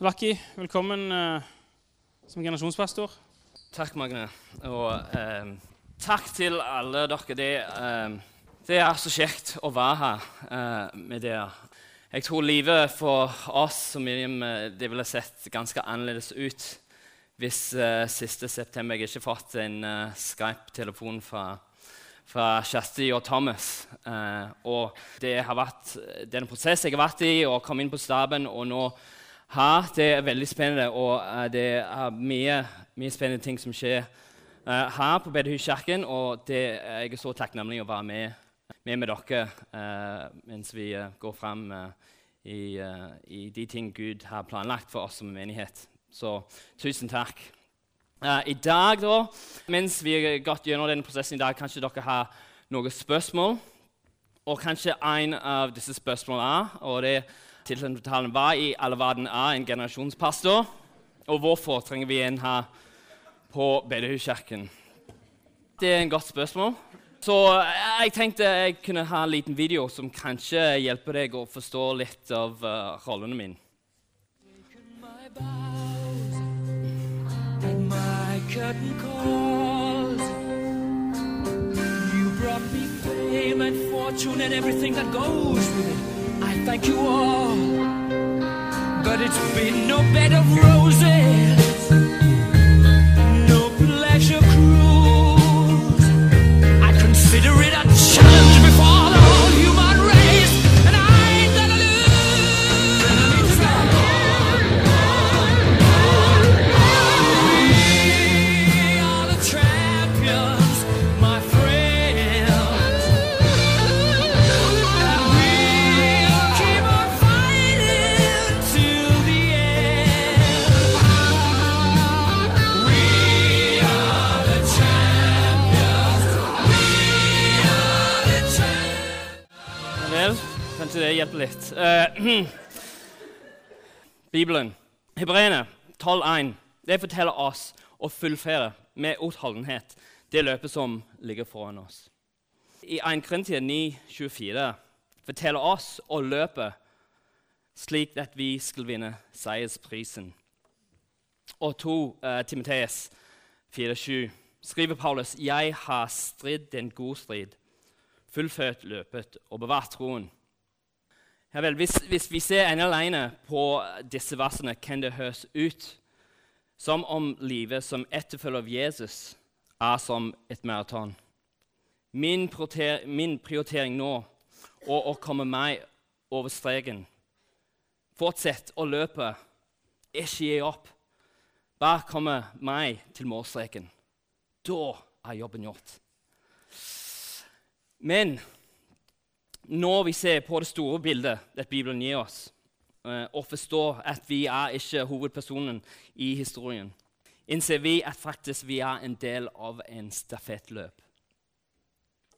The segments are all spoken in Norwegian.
Lucky, velkommen eh, som generasjonspastor. Takk, Magne. Og eh, takk til alle dere. Det, eh, det er så kjekt å være her eh, med dere. Jeg tror livet for oss som Miriam, det ville sett ganske annerledes ut hvis eh, siste september jeg ikke fått en eh, Skype-telefon fra, fra Kjersti og Thomas. Eh, og det har vært den prosessen jeg har vært i, å komme inn på staben og nå her. Det er veldig spennende, og uh, det er mye, mye spennende ting som skjer uh, her på Bedehuskirken. Og det, jeg er så takknemlig å være med, med, med dere eh, mens vi eh, går fram eh, i, eh, i, de ting Gud har planlagt for oss som menighet. Så tusen takk. I dag, da, mens vi har gått gjennom denne prosessen i dag, kanskje dere har noen spørsmål. Og kanskje en av disse spørsmålene er og det er var i verden er en generasjonspastor? Og hvorfor trenger vi en her på Bedehuskirken? Det er en godt spørsmål. Så jeg tenkte jeg kunne ha en liten video som kanskje hjelper deg å forstå litt av uh, rollene mine. You brought me fame and fortune and everything that goes with it. Thank you all, but it's been no bed of roses, no pleasure cruise. I consider it a challenge hjelper litt. Uh, Bibelen, Hebreerne 12,1, det forteller oss å fullføre med utholdenhet det løpet som ligger foran oss. I 1 Korintier 9,24 forteller oss å løpe slik at vi skal vinne seiersprisen. Og 2 uh, Timoteus 4,7 skriver Paulus.: Jeg har stridd en god strid, fullført løpet og bevart troen. Ja vel, hvis, hvis vi ser ene alene på disse versene, kan det høres ut som om livet som etterfølger av Jesus er som et maraton. Min, min prioritering nå er å komme meg over streken. Fortsett å løpe, ikke gi opp. Bare komme meg til målstreken. Da er jobben gjort. Men når vi ser på det store bildet at Bibelen gir oss, eh, og forstår at vi er ikke hovedpersonen i historien, innser vi at faktisk vi er en del av en stafettløp.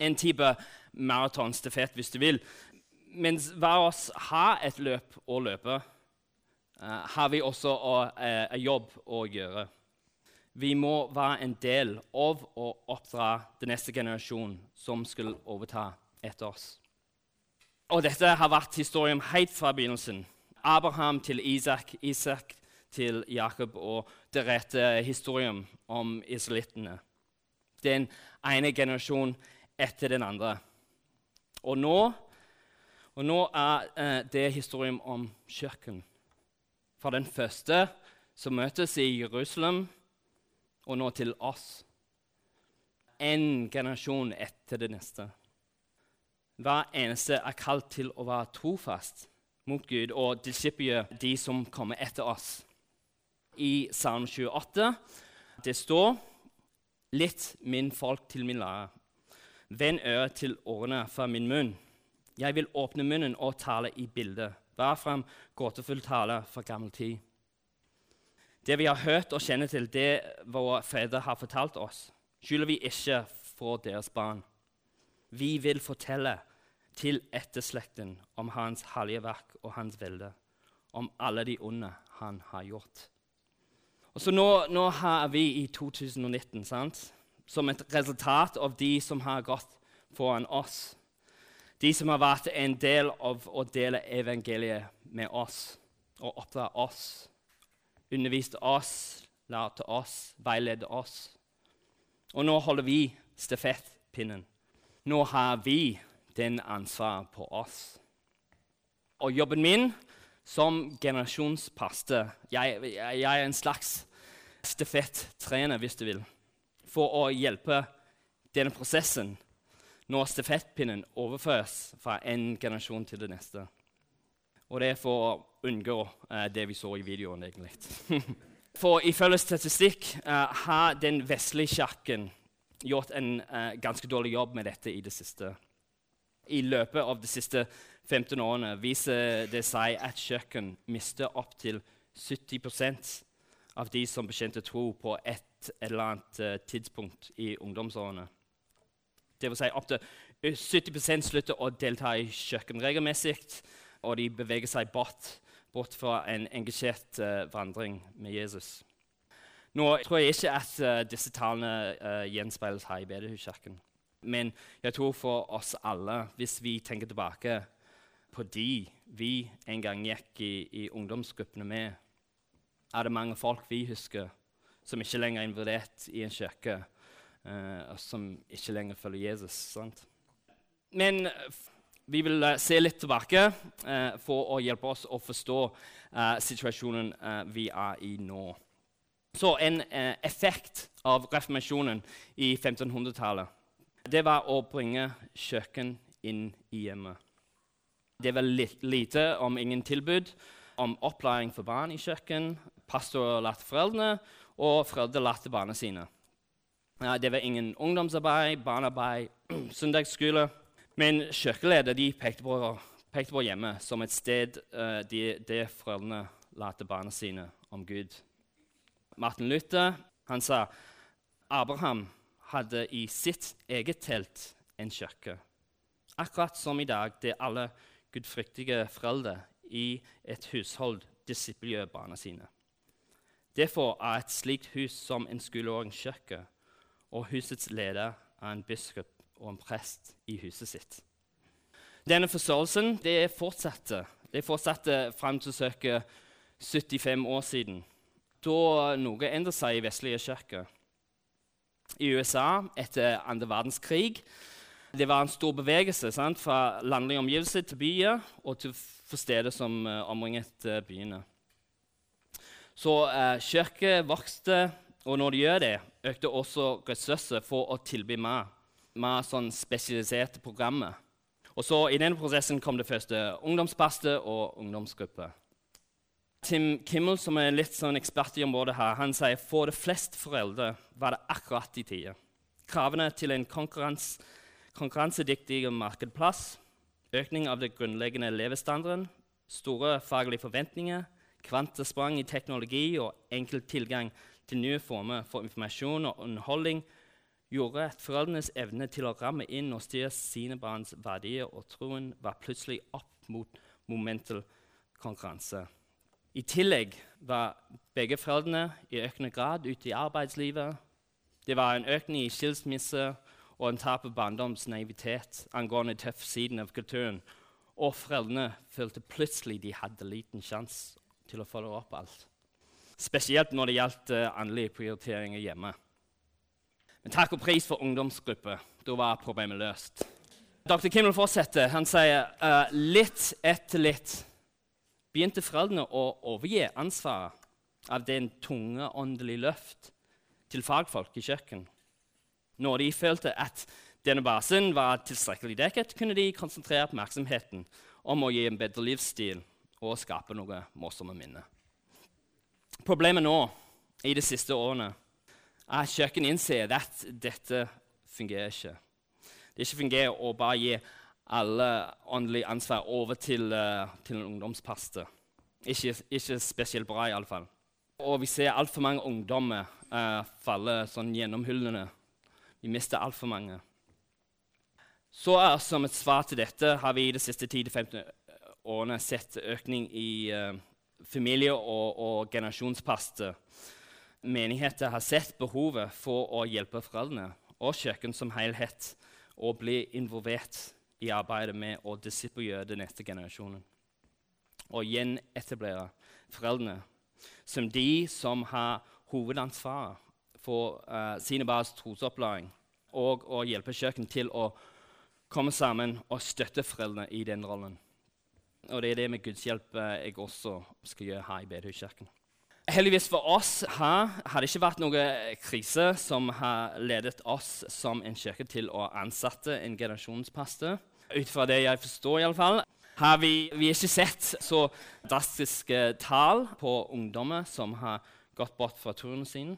En type maratonstafett, hvis du vil. Mens hver av oss har et løp å løpe, eh, har vi også eh, en jobb å gjøre. Vi må være en del av å oppdra den neste generasjonen som skal overta etter oss. Og dette har vært historien helt fra begynnelsen. Abraham til Isak, Isak til Jakob og deretter historien om israelittene. Den ene generasjonen etter den andre. Og nå, og nå er eh, det historien om kirken. Fra den første som møtes i Jerusalem, og nå til oss. En generasjon etter det neste. Hver eneste er kalt til å være trofast mot Gud og disippelgjøre de som kommer etter oss. I Salm 28 det står Litt min folk til min lærer. Vend øret til årene fra min munn. Jeg vil åpne munnen og tale i bildet. Vær fram gåtefull tale fra gammel tid. Det vi har hørt og kjenner til, det våre fedre har fortalt oss, skylder vi ikke for deres barn. Vi vil fortelle til etterslekten om hans hellige verk og hans velde, om alle de onde han har gjort. Og så nå, nå er vi i 2019, sant? som et resultat av de som har gått foran oss. De som har vært en del av å dele evangeliet med oss og oppdra oss underviste oss, lærte oss, veiledet oss. Og nå holder vi stafettpinnen. Nå har vi den ansvaret på oss. Og jobben min som generasjonspaste, jeg, jeg, er en slags stafettrener, hvis du vil, for å hjelpe denne prosessen når stafettpinnen overføres fra en generasjon til det neste. Og det er for å unngå uh, det vi så i videoen, egentlig. for ifølge statistikk uh, har den vestlige sjakken gjort en uh, ganske dårlig jobb med dette i det siste. I løpet av de siste 15 årene viser det seg at kjøkken mister opptil 70% av de som bekjente tro på et eller annet tidspunkt i ungdomsårene. Det vil si opptil 70% slutter å delta i kjøkken regelmessig, og de beveger seg bort, bort fra en engasjert uh, vandring med Jesus. Nå tror jeg ikke at uh, disse tallene uh, gjenspeiles her i Bedehuskirken. Men jeg tror for oss alle, hvis vi tenker tilbake på de vi en gang gikk i, i ungdomsgruppene med, er det mange folk vi husker som ikke lenger er involvert i en kirke uh, og som ikke lenger følger Jesus. Sant? Men vi vil uh, se litt tilbake uh, for å hjelpe oss å forstå situasjonen vi er i nå. Så En effekt av reformasjonen i 1500-tallet det var å bringe kjøkken inn i hjemmet. Det var lite om ingen tilbud om opplæring for barn i kjøkken. Pastor lærte foreldrene, og foreldre lærte barna sine. Det var ingen ungdomsarbeid, barnearbeid, søndagsskole. Men kjøkkenleder pekte pekte på hjemmet som et sted uh, der de foreldrene lærte barna sine om Gud. Martin Luther han sa Abraham hadde i sitt eget telt en kirke. Akkurat som i dag det alle gudfryktige foreldre i et hushold disippelgjør barna sine. Derfor er et slikt hus som en skoleåringskirke og husets leder er en biskop og en prest i huset sitt. Denne forståelsen det fortsatte. Det fortsatte fram til ca. 75 år siden, da noe endret seg i vestlige kirker. I USA etter andre verdenskrig det var en stor bevegelse sant? fra landlige omgivelser til byer og til for steder som uh, omringet uh, byene. Så uh, kirker vokste og når de gjør det, økte også ressurser for å tilby mer, mer sånn spesialiserte programmer. Og så I denne prosessen kom det første ungdomspaste og ungdomsgruppe. Tim Kimmel, som er litt sånn ekspert i området her, han sier for de fleste foreldre var det akkurat i tide. Kravene til en konkurrans konkurransedyktig markedsplass, økning av den grunnleggende levestandarden, store faglige forventninger, kvantesprang i teknologi og enkel tilgang til nye former for informasjon og underholdning gjorde at foreldrenes evne til å ramme inn og styre sine barns verdier og troen var plutselig opp mot momental konkurranse. I tillegg var begge foreldrene i økende grad ute i arbeidslivet. Det var en økning i skilsmisse og en tap av barndoms naivitet angående tøffsiden av kulturen. Og foreldrene følte plutselig de hadde liten sjanse til å følge opp alt. Spesielt når det gjaldt uh, prioriteringer hjemme. Men takk og pris for ungdomsgruppe. Da var problemet løst. Dr. Kimmel fortsetter. Han sier uh, litt etter litt begynte foreldrene å overgi ansvaret av den tunge åndelige løft til fagfolk i kjøkken. Når de følte at denne basen var tilstrekkelig dekket, kunne de konsentrere oppmerksomheten om å gi en bedre livsstil og skape noe morsomme minner. Problemet nå i de siste årene er at kjøkken innser at dette fungerer ikke. Det ikke fungerer å bare gi alle åndelige ansvar over til, uh, til en ungdomspaste. Ikke, ikke, spesielt bra, iallfall. Og vi ser altfor mange ungdommer uh, falle sånn gjennom hullene. Vi mister altfor mange. Så er, Som et svar til dette har vi i de siste 10-15 årene sett økning i uh, familie- og, og generasjonspaste menigheter har sett behovet for å hjelpe foreldrene og kirken som helhet å bli involvert i arbeidet med å disippelgjøre den neste generasjonen. Og gjenetablere foreldrene som de som har hovedansvaret for uh, sine barns trosopplæring, og å hjelpe kjøkken til å komme sammen og støtte foreldrene i den rollen. Og det er det med Guds hjelp uh, jeg også skal gjøre her i Bedehuskirken. Heldigvis for oss her har det ikke vært noen krise som har ledet oss som en kirke til å ansette en generasjonspastor. Ut fra det jeg forstår, i alle fall. Har vi, vi har ikke sett så drastiske tall på ungdommer som har gått bort fra turen sin.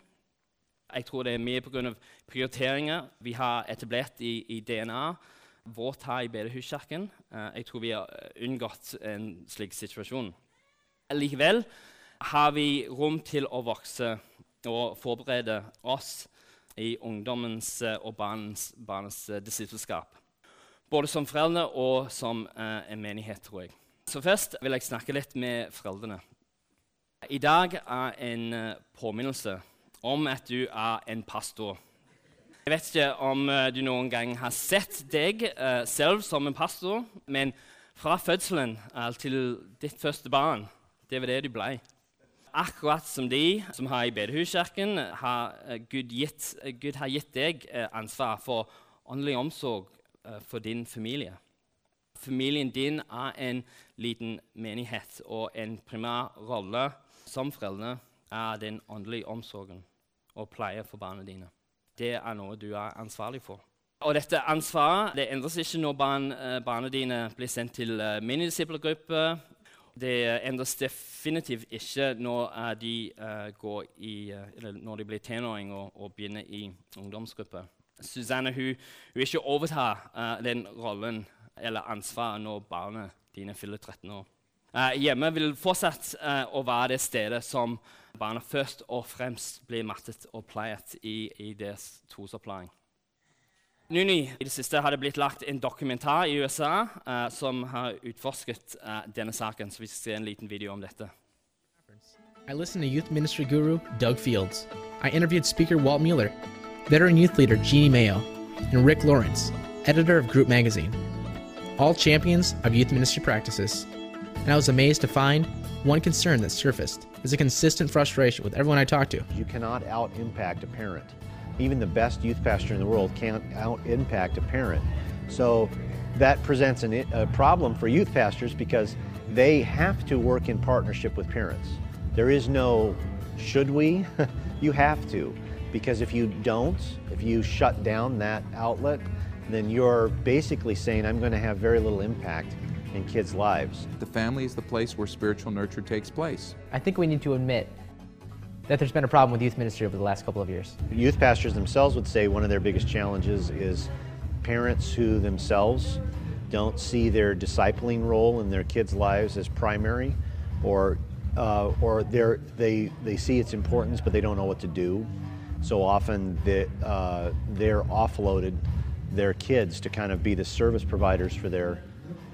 Jeg tror det er mye pga. prioriteringer vi har etablert i, i DNA vårt her i Bedehuskirken. Uh, jeg tror vi har unngått en slik situasjon. Likevel har vi rom til å vokse og forberede oss i ungdommens eh, og barnets, barnets eh, disippelskap. Både som foreldre og som uh, en menighet, tror jeg. Så først vil jeg snakke litt med foreldrene. I dag er en uh, påminnelse om at du er en pastor. Jeg vet ikke om uh, du noen gang har sett deg selv som en pastor, men fra fødselen til ditt første barn, det var det du blei akkurat som de som har i bedehuskirken, har eh, Gud, gitt, eh, Gud har gitt deg eh, ansvar for åndelig omsorg for din familie. Familien din er en liten menighet, og en primær rolle som foreldre er den åndelige omsorgen og pleie for barna dine. Det er noe du er ansvarlig for. Og dette ansvaret det endres ikke når barn, barna dine blir sendt til minidisippelgruppe det endres definitivt ikke når uh, de, uh, i, uh, når de blir tenåringer og, og, begynner i ungdomsgruppe. Susanne hun, hun ikke overtar uh, den rollen eller ansvaret når barna dine fyller 13 år. hjemme vil fortsatt å være det stedet som barna først og fremst blir mattet og pleiet i, i deres trosopplæring. Nylig i det siste har det blitt lagt en dokumentar i USA uh, som har utforsket uh, denne saken. Så vi skal se en liten video om dette. I listened to youth ministry guru Doug Fields. I interviewed speaker Walt Mueller, veteran youth leader Jeannie Mayo, and Rick Lawrence, editor of Group Magazine. All champions of youth ministry practices. And I was amazed to find one concern that surfaced is a consistent frustration with everyone I talked to. You cannot out impact a parent even the best youth pastor in the world can't out impact a parent. So that presents an, a problem for youth pastors because they have to work in partnership with parents. There is no should we, you have to. Because if you don't, if you shut down that outlet, then you're basically saying, I'm going to have very little impact in kids' lives. The family is the place where spiritual nurture takes place. I think we need to admit that there's been a problem with youth ministry over the last couple of years. Youth pastors themselves would say one of their biggest challenges is parents who themselves don't see their discipling role in their kids' lives as primary, or uh, or they they see its importance, but they don't know what to do. So often they, uh, they're offloaded their kids to kind of be the service providers for their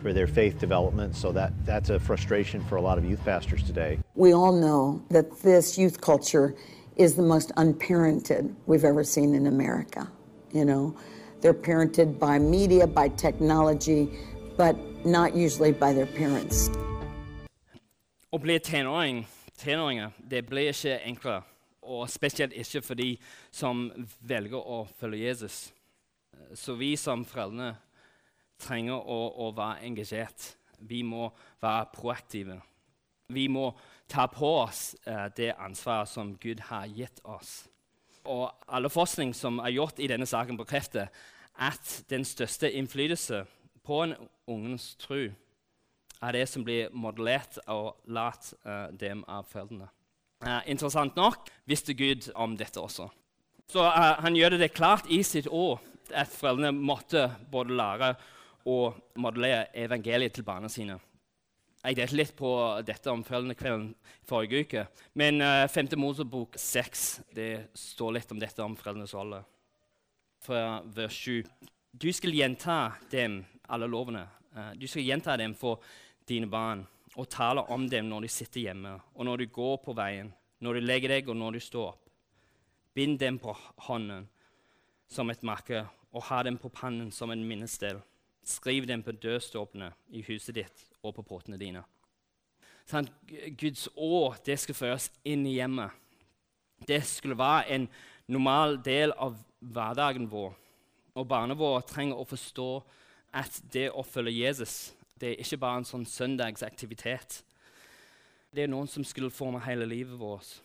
for their faith development. So that, that's a frustration for a lot of youth pastors today. We all know that this youth culture is the most unparented we've ever seen in America. You know, they're parented by media, by technology, but not usually by their parents. Å bli tenåring, tenåringer det blir ikke enklere. Og spesielt ikke for de som velger å følge Jesus. Så vi som foreldre trenger å, å, være engasjert. Vi må være proaktive. Vi må ta på oss eh, det ansvaret som Gud har gitt oss. Og alle forskning som er gjort i denne saken, bekrefter at den største innflytelse på en ungens tro er det som blir modellert og lært eh, dem av foreldrene. Uh, interessant nok visste Gud om dette også. Så Han gjør det klart i sitt ord at foreldrene måtte både lære og modellere evangeliet til barna sine. Jeg delte litt på dette om foreldrekvelden forrige uke. Men eh, 5. Mosebok 6 det står litt om dette om foreldrenes rolle. Fra vers 7. Du skal gjenta dem, alle lovene. Uh, du skal gjenta dem for dine barn og taler om dem når de sitter hjemme, og når du går på veien, når du legger deg, og når du står opp. Bind dem på hånden som et makke, og ha dem på pannen som en minnesdel. Skriv dem på dørstolpene i huset ditt og på portene dine. Sånn, Guds år det skulle føres inn i hjemmet. Det skulle være en normal del av hverdagen vår. Og barna våre trenger å forstå at det å følge Jesus det er ikke bare en sånn søndagsaktivitet. Det er noen som skulle forme hele livet vårt.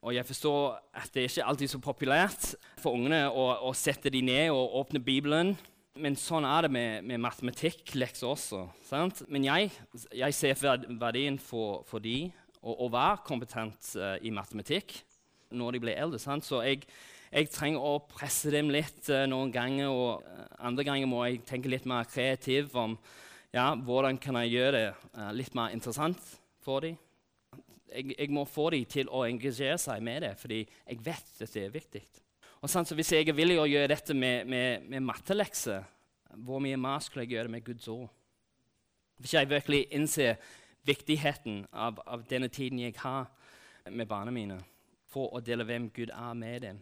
Og jeg forstår at det er ikke alltid så populært for ungene å, å sette dem ned og åpne Bibelen. Men sånn er det med, med matematikklekser også. Sant? Men jeg, jeg ser verdien for, for dem å, å være kompetent uh, i matematikk når de blir eldre. Sant? Så jeg, jeg, trenger å presse dem litt uh, noen ganger, og uh, andre ganger må jeg tenke litt mer kreativt om ja, hvordan kan jeg gjøre det uh, litt mer interessant for dem. Jeg, jeg, må få dem til å engasjere seg med det, fordi jeg vet at det er viktig. Og sant, Hvis jeg er villig å gjøre dette med, med, med mattelekser, hvor mye mer skulle jeg gjøre med Guds ord? Hvis jeg virkelig innser viktigheten av, av denne tiden jeg har med barna mine, for å dele hvem Gud er med dem,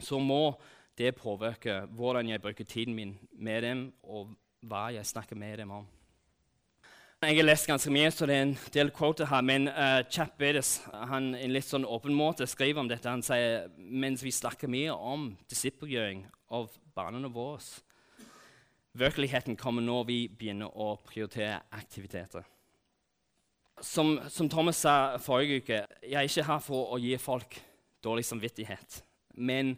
så må det påvirke hvordan jeg bruker tiden min med dem, og hva jeg snakker med dem om. Jeg har lest ganske mye, så det er en del quoter her. Men uh, Chap Bedes han en litt sånn åpen måte skriver om dette. Han sier mens vi snakker mye om disippelgjøring av barna våre Virkeligheten kommer når vi begynner å prioritere aktiviteter. Som, som Thomas sa forrige uke, jeg er ikke her for å gi folk dårlig samvittighet, men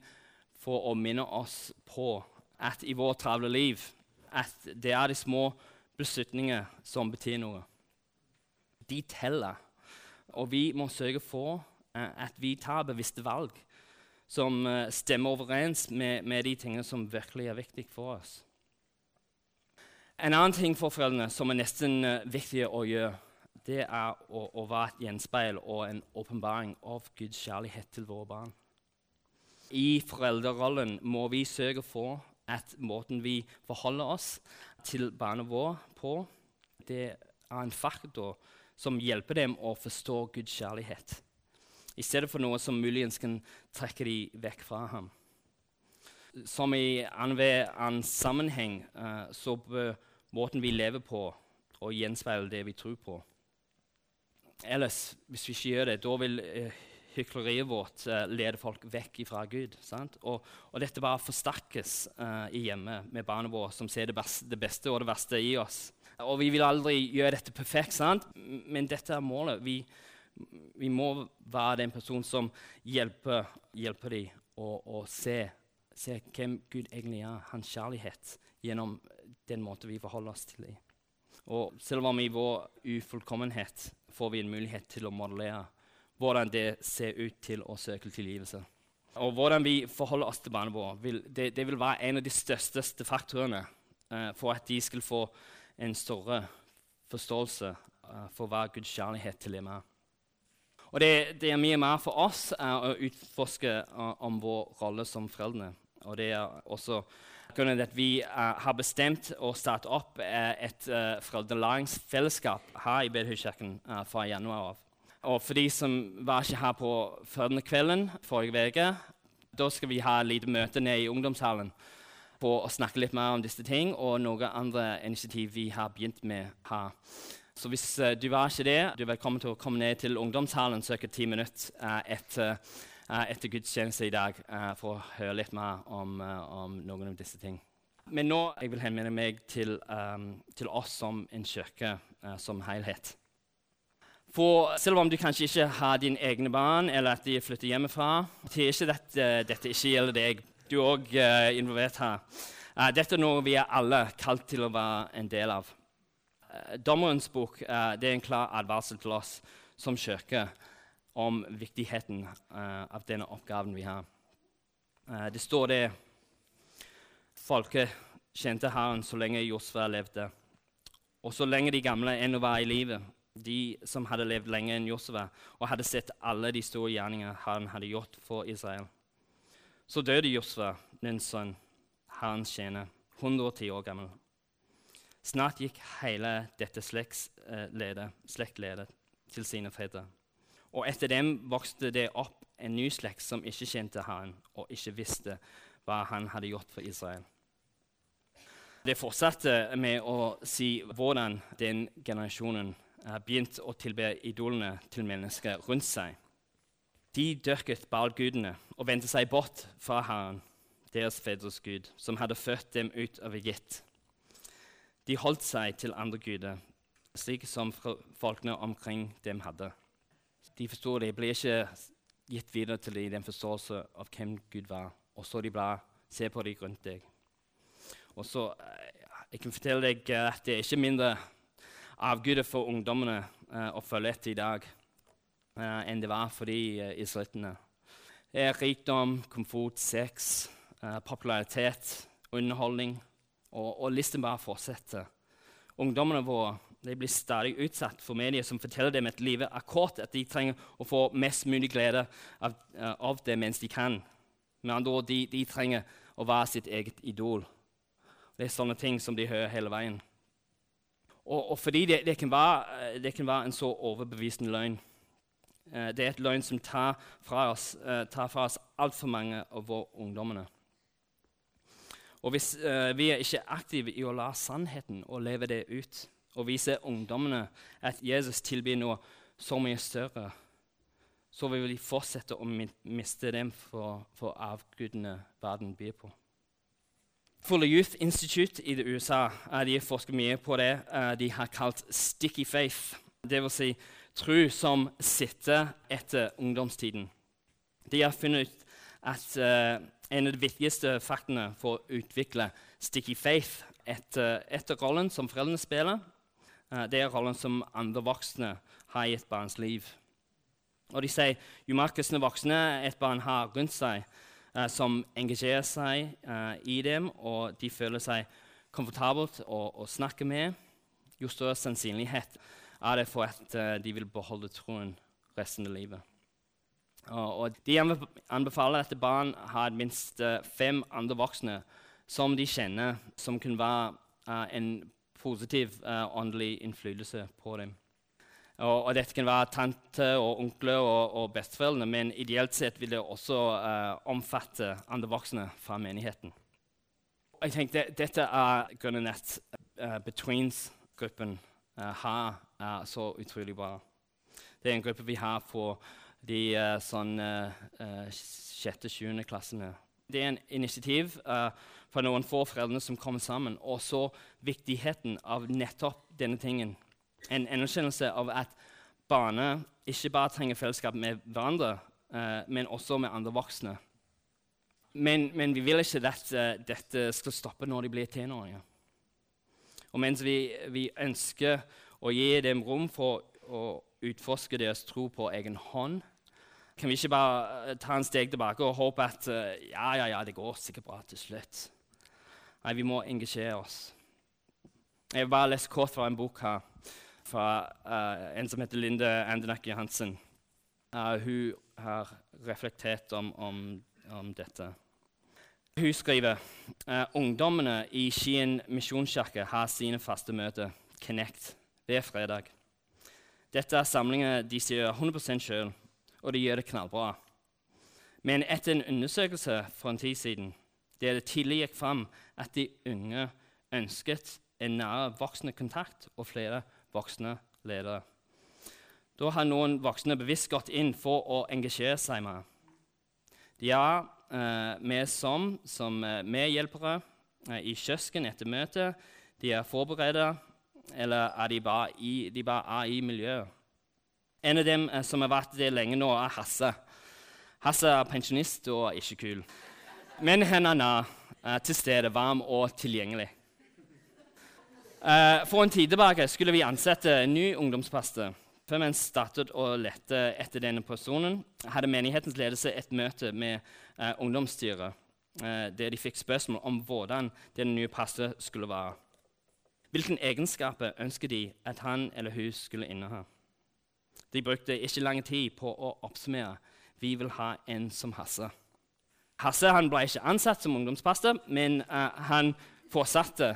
for å minne oss på at i vårt travle liv at det er de små beslutninger som betyr noe. De teller. Og vi må sørge for uh, at vi tar bevisste valg som uh, stemmer overens med, med, de tingene som virkelig er viktige for oss. En annen ting for foreldrene som er nesten uh, viktig å gjøre, det er å, å være et gjenspeil og en åpenbaring av Guds kjærlighet til våre barn. I foreldrerollen må vi sørge for at måten vi forholder oss til barna våre på, det er en faktor som hjelper dem å forstå Guds kjærlighet, i stedet for noe som muligens kan trekke dem vekk fra ham. Som i annen sammenheng uh, så bør måten vi lever på, og gjenspeile det vi tror på. Ellers, hvis vi ikke gjør det, da vil uh, hykleriet vårt uh, leder folk vekk fra Gud. Og, og, dette bare forsterkes uh, i hjemmet med barna våre, som ser det beste, det beste, og det verste i oss. Og vi vil aldri gjøre dette perfekt, sant? men dette er målet. Vi, vi må være den personen som hjelper, hjelper dem å se, se, hvem Gud egentlig er, hans kjærlighet, gjennom den måten vi forholder oss til dem. Og selv om i vår ufullkommenhet får vi en mulighet til å modellere hvordan det ser ut til å søke tilgivelse. Og hvordan vi forholder oss til barna våre, vil, det, det, vil være en av de største faktorene eh, for at de skal få en større forståelse eh, for hva Guds kjærlighet til dem er. Og det, det, er mye mer for oss eh, å utforske om vår rolle som foreldre. Og det er også grunnen at vi har bestemt å starte opp et uh, foreldrelæringsfellesskap her i Bedehustkirken fra januar av. Og for de som var ikke her på kvelden forrige uke, da skal vi ha et lite møte nede i ungdomshallen for å snakke litt mer om disse ting og noen andre initiativ vi har begynt med her. Så hvis uh, du var ikke det, du er velkommen til å komme ned til ungdomshallen ca. ti minutter uh, etter, uh, etter gudstjeneste i dag for å høre litt mer om, om, noen av disse ting. Men nå jeg vil henvende meg til, um, til oss som en kirke som helhet. For selv om du kanskje ikke har dine egne barn, eller at de flytter hjemmefra er ikke dette, dette ikke gjelder deg. Du er òg uh, involvert her. Uh, dette er noe vi er alle kalt til å være en del av. Uh, dommerens bok uh, det er en klar advarsel til oss som kirke om viktigheten av denne oppgaven vi har. det står det folket kjente Herren så lenge Josfa levde, og så lenge de gamle ennå var i livet de som hadde levd lenger enn Josva, og hadde sett alle de store gjerninger han hadde gjort for Israel. Så døde Josva, den sønn, Herrens tjener, 110 år gammel. Snart gikk hele dette slektsledet, slektledet til sine fedre. Og etter dem vokste det opp en ny slekt som ikke kjente Herren og ikke visste hva han hadde gjort for Israel. Det fortsatte med å si hvordan den generasjonen eh, begynt å tilbe idolene til mennesker rundt seg. De dyrket balgudene og vendte seg bort fra Herren, deres fedres Gud, som hadde ført dem ut av Egypt. De holdt seg til andre guder, slik som folkene omkring dem hadde. De forsto det ble ikke gitt videre til dem den forståelse av hvem Gud var. Og så de bare se på dem rundt deg. Og så, Jeg kan fortelle deg at det er ikke mindre avguder for ungdommene uh, å følge etter i dag uh, enn det var for de uh, israelittene. Rikdom, komfort, sex, popularitet, underholdning. Og, og listen bare fortsetter. Ungdommene våre blir stadig utsatt for medier som forteller dem at livet er kort, at de trenger å få mest mulig glede av, av det mens de kan. Med andre ord, de, de trenger å være sitt eget idol. Det er sånne ting som de hører hele veien. Og, og fordi det, det, kan være, det, kan være, en så overbevisende løgn eh, Det er et løgn som tar fra oss, eh, tar fra oss altfor mange av våre ungdommene. Og hvis vi er ikke aktive i å la sannheten og leve det ut, og vise ungdommene at Jesus tilbyr noe så mye større, så vil vi fortsette å miste dem for, for avgudene verden byr på. Full Youth Institute i USA de forsker mye på det de har kalt 'sticky faith'. Dvs. Si, tro som sitter etter ungdomstiden. De har funnet ut at uh, en av de viktigste faktene for å utvikle sticky faith etter, etter rollen som foreldrene spiller, det er rollen som andre voksne har i et barns liv. Og de sier jo mer kristne voksne et barn har rundt seg, som engasjerer seg uh, i dem, og de føler seg komfortabelt å, å, snakke med, jo større sannsynlighet er det for at uh, de vil beholde troen resten av livet. Og, og de anbefaler at barn har minst fem andre voksne som de kjenner, som kan være en positiv åndelig innflytelse på dem. Og, og, dette kan være tante og onkler og, og besteforeldre, men ideelt sett vil det også uh, omfatte andre voksne fra menigheten. Jeg tenkte Dette er grunnen at uh, Betweens-gruppen uh, her er så utrolig bra. Det er en gruppe vi har for de uh, sånn sjette-sjuende klassene. Det er en initiativ fra noen få foreldre som kommer sammen, og så viktigheten av nettopp denne tingen en anerkjennelse av at barna ikke bare trenger fellesskap med hverandre, eh, men også med andre voksne. Men, men vi vil ikke at uh, dette skal stoppe når de blir tenåringer. Og mens vi, vi, ønsker å gi dem rom for å utforske deres tro på egen hånd, kan vi ikke bare uh, ta en steg tilbake og håpe at uh, ja, ja, ja, det går sikkert bra til slutt. Nei, vi må engasjere oss. Jeg vil bare lese kort fra en bok her fra uh, en som heter Linde Andenak Johansen. Uh, hun har reflektert om, om, om dette. Hun skriver uh, ungdommene i Skien misjonskirke har sine faste møter, Connect, hver fredag. Dette er samlinger de sier 100% sjøl, og de gjør det knallbra. Men etter en undersøkelse for en tid siden der det tidlig gikk fram at de unge ønsket en nær voksende kontakt og flere voksne ledere. Da har noen voksne bevisst gått inn for å engasjere seg med. De er eh, med som, som eh, medhjelpere eh, i kiosken etter møtet. De er forberedte, eller er de, bare i, de bare er i miljøet. En av dem som har vært det lenge nå, er Hasse. Hasse er pensjonist og ikke kul. Men hendene er til stede, varm og tilgjengelig. Uh, for en tid tilbake skulle vi ansette en ny ungdomspaste. Før vi startet å lette etter denne personen, hadde menighetens ledelse et møte med eh, ungdomsstyret, eh, der de fikk spørsmål om hvordan den nye pastor skulle være. Hvilke egenskaper ønsket de at han eller hun skulle inneha? De brukte ikke lang tid på å oppsummere. Vi vil ha en som Hasse. Hasse ble ikke ansatt som ungdomspastor, men han fortsatte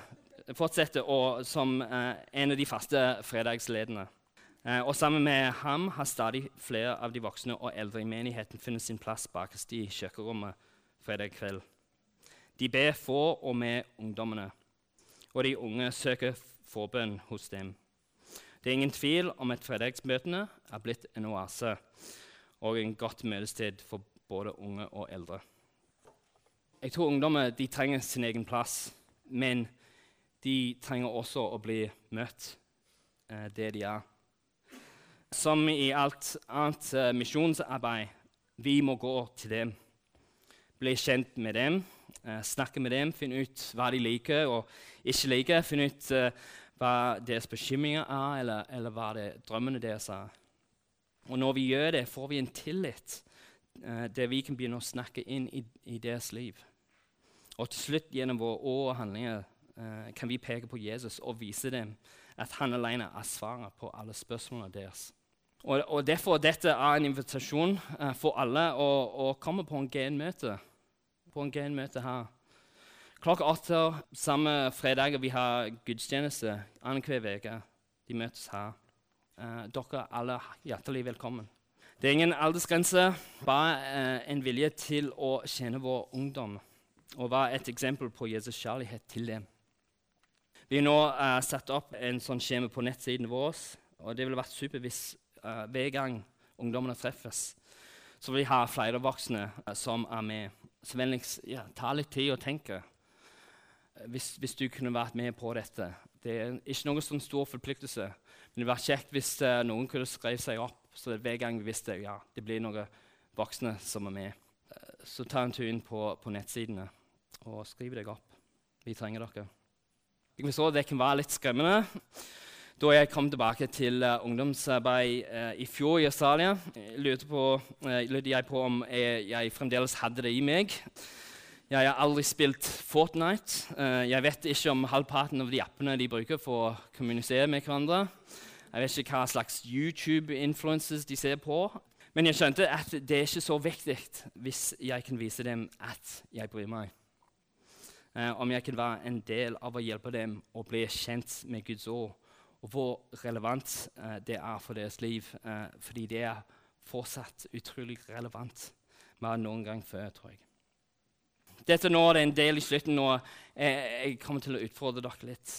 fortsetter å, som eh, en av de faste fredagslederne. Eh, og sammen med ham har stadig flere av de voksne og eldre i menigheten funnet sin plass bakerst i kirkerommet fredag kveld. De ber for og med ungdommene, og de unge søker forbønn hos dem. Det er ingen tvil om at fredagsmøtene er blitt en oase og en godt møtested for både unge og eldre. Jeg tror ungdommer trenger sin egen plass, men de trenger også å bli møtt eh, det de er. Som i alt annet eh, misjonsarbeid, vi må gå til dem. Bli kjent med dem, eh, snakke med dem, finne ut hva de liker og ikke liker. Finne ut eh, hva deres bekymringer er, eller, eller hva det drømmene deres er. Og når vi gjør det, får vi en tillit eh, der vi kan begynne å snakke inn i, i, deres liv. Og til slutt, gjennom våre ord og handlinger, eh, kan vi peke på Jesus og vise dem at han alene er svaret på alle spørsmålene deres. Og, og Derfor dette er en invitasjon eh, for alle å, å komme på en genmøte. På en genmøte her. Klokka åtte samme fredag vi har gudstjeneste annenhver uke. De møtes her. Uh, dere er alle hjertelig velkommen. Det er ingen aldersgrense, bare uh, en vilje til å kjenne vår ungdom og være et eksempel på Jesus' kjærlighet til dem. Vi har nå uh, satt opp en sånn skjema på nettsiden vår. og Det ville vært super hvis hver gang ungdommene treffes, så vil vi ha flere voksne som er med. Så vennligst ja, ta litt tid og tenke hvis, hvis, du kunne vært med på dette. Det er ikke noen sånn stor forpliktelse, men det ville vært kjekt hvis uh, noen kunne skrive seg opp. Så hver gang vi visste ja, det blir noen voksne som er med, uh, så ta en tur inn på, på, nettsidene og skriv deg opp. Vi trenger dere. Jeg forstår det kan være litt skremmende. Da jeg kom tilbake til uh, ungdomsarbeid i fjor i Australia, på, lurte jeg på om jeg, jeg fremdeles hadde det i meg. Jeg har aldri spilt Fortnite. Uh, jeg vet ikke om halvparten av de appene de bruker for å kommunisere med hverandre. Jeg vet ikke hva slags YouTube-influences de ser på. Men jeg skjønte at det er ikke så viktig hvis jeg kan vise dem at jeg bryr meg. Uh, om jeg kan være en del av å hjelpe dem å bli kjent med Guds ord, og hvor relevant eh, det er for deres liv. fordi det er fortsatt utrolig relevant mer enn noen gang før, tror jeg. Dette nå er en del i slutten. nå. Jeg, jeg, kommer til å utfordre dere litt.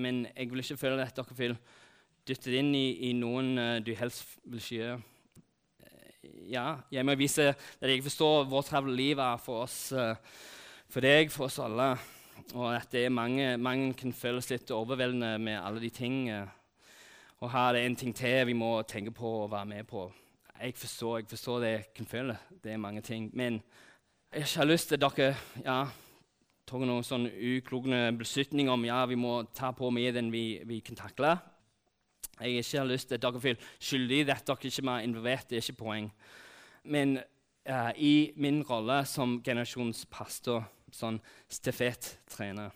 Men jeg vil ikke føle at dere vil dytte inn i, i noen uh, du helst vil ikke gjøre. Ja, jeg må vise at jeg forstår hvor travelt livet er for oss, uh, for deg, for oss alle. Og at det er mange, mange kan føles litt overveldende med alle de tingene. Og her er det en ting til vi må tenke på og være med på. Jeg forstår, jeg forstår det jeg kan føle. Det er mange ting. Men jeg har lyst til at dere ja, tar noen sånn uklogne beslutninger om ja, vi må ta på mer enn vi, vi kan takle. Jeg har ikke lyst til at dere føler skyldige at dere ikke er involvert. Det er ikke poeng. Men uh, i min rolle som generasjonspastor, sånn stafettrener,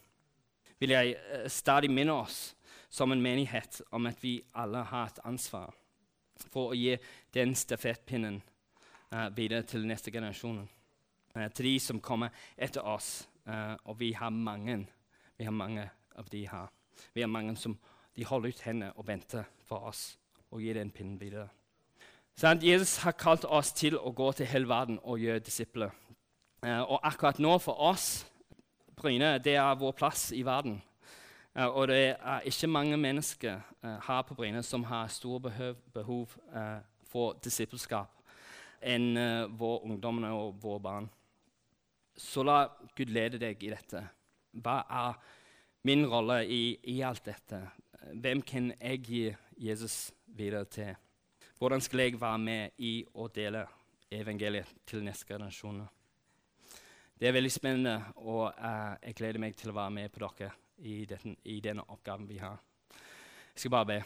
vil jeg uh, stadig minne oss som en menighet om at vi alle har et ansvar for å gi den stafettpinnen uh, videre til neste generasjon. Uh, til de som kommer etter oss. Uh, og vi har mange. Vi har mange av de her. Vi har mange som de holder ut hendene og venter for oss og gir den pinnen videre. Sånn, Jesus har kalt oss til å gå til hele verden og gjøre disipler. Uh, og akkurat nå for oss Bryne det er vår plass i verden. Uh, og det er ikke mange mennesker her på Bryne som har store behov, behov for disippelskap enn våre ungdommene og våre barn. Så la Gud lede deg i dette. Hva er min rolle i, i alt dette? Hvem kan jeg gi Jesus videre til? Hvordan skal jeg være med i å dele evangeliet til neste generasjoner? Det er veldig spennende, og uh, jeg gleder meg til å være med på dere i, denne, i denne oppgaven vi har. Jeg skal bare be.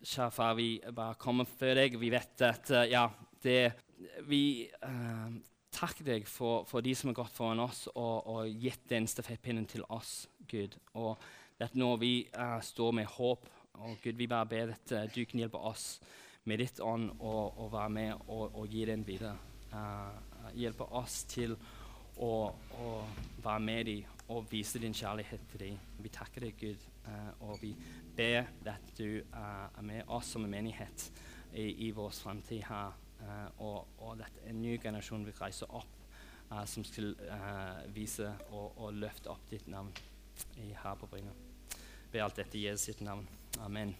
Kjære far, vi bare kommer før deg. Vi vet at uh, ja, det vi uh, takker deg for, for, de som har gått foran oss og, og gitt den stafettpinnen til oss, Gud. Og at når vi står med håp, og Gud, vi bare ber at du kan hjelpe oss med ditt ånd og, og være med og, og, gi den videre. Hjelpe oss til å, å være med dem og vise din kjærlighet til dem. Vi takker deg, Gud, og vi ber at du er med oss som en menighet i, i vår framtid her. Uh, og, og at en ny generasjon vil reise opp som skal vise og, og, løfte opp ditt navn her på Bryne. Be alt dette i sitt navn. Amen.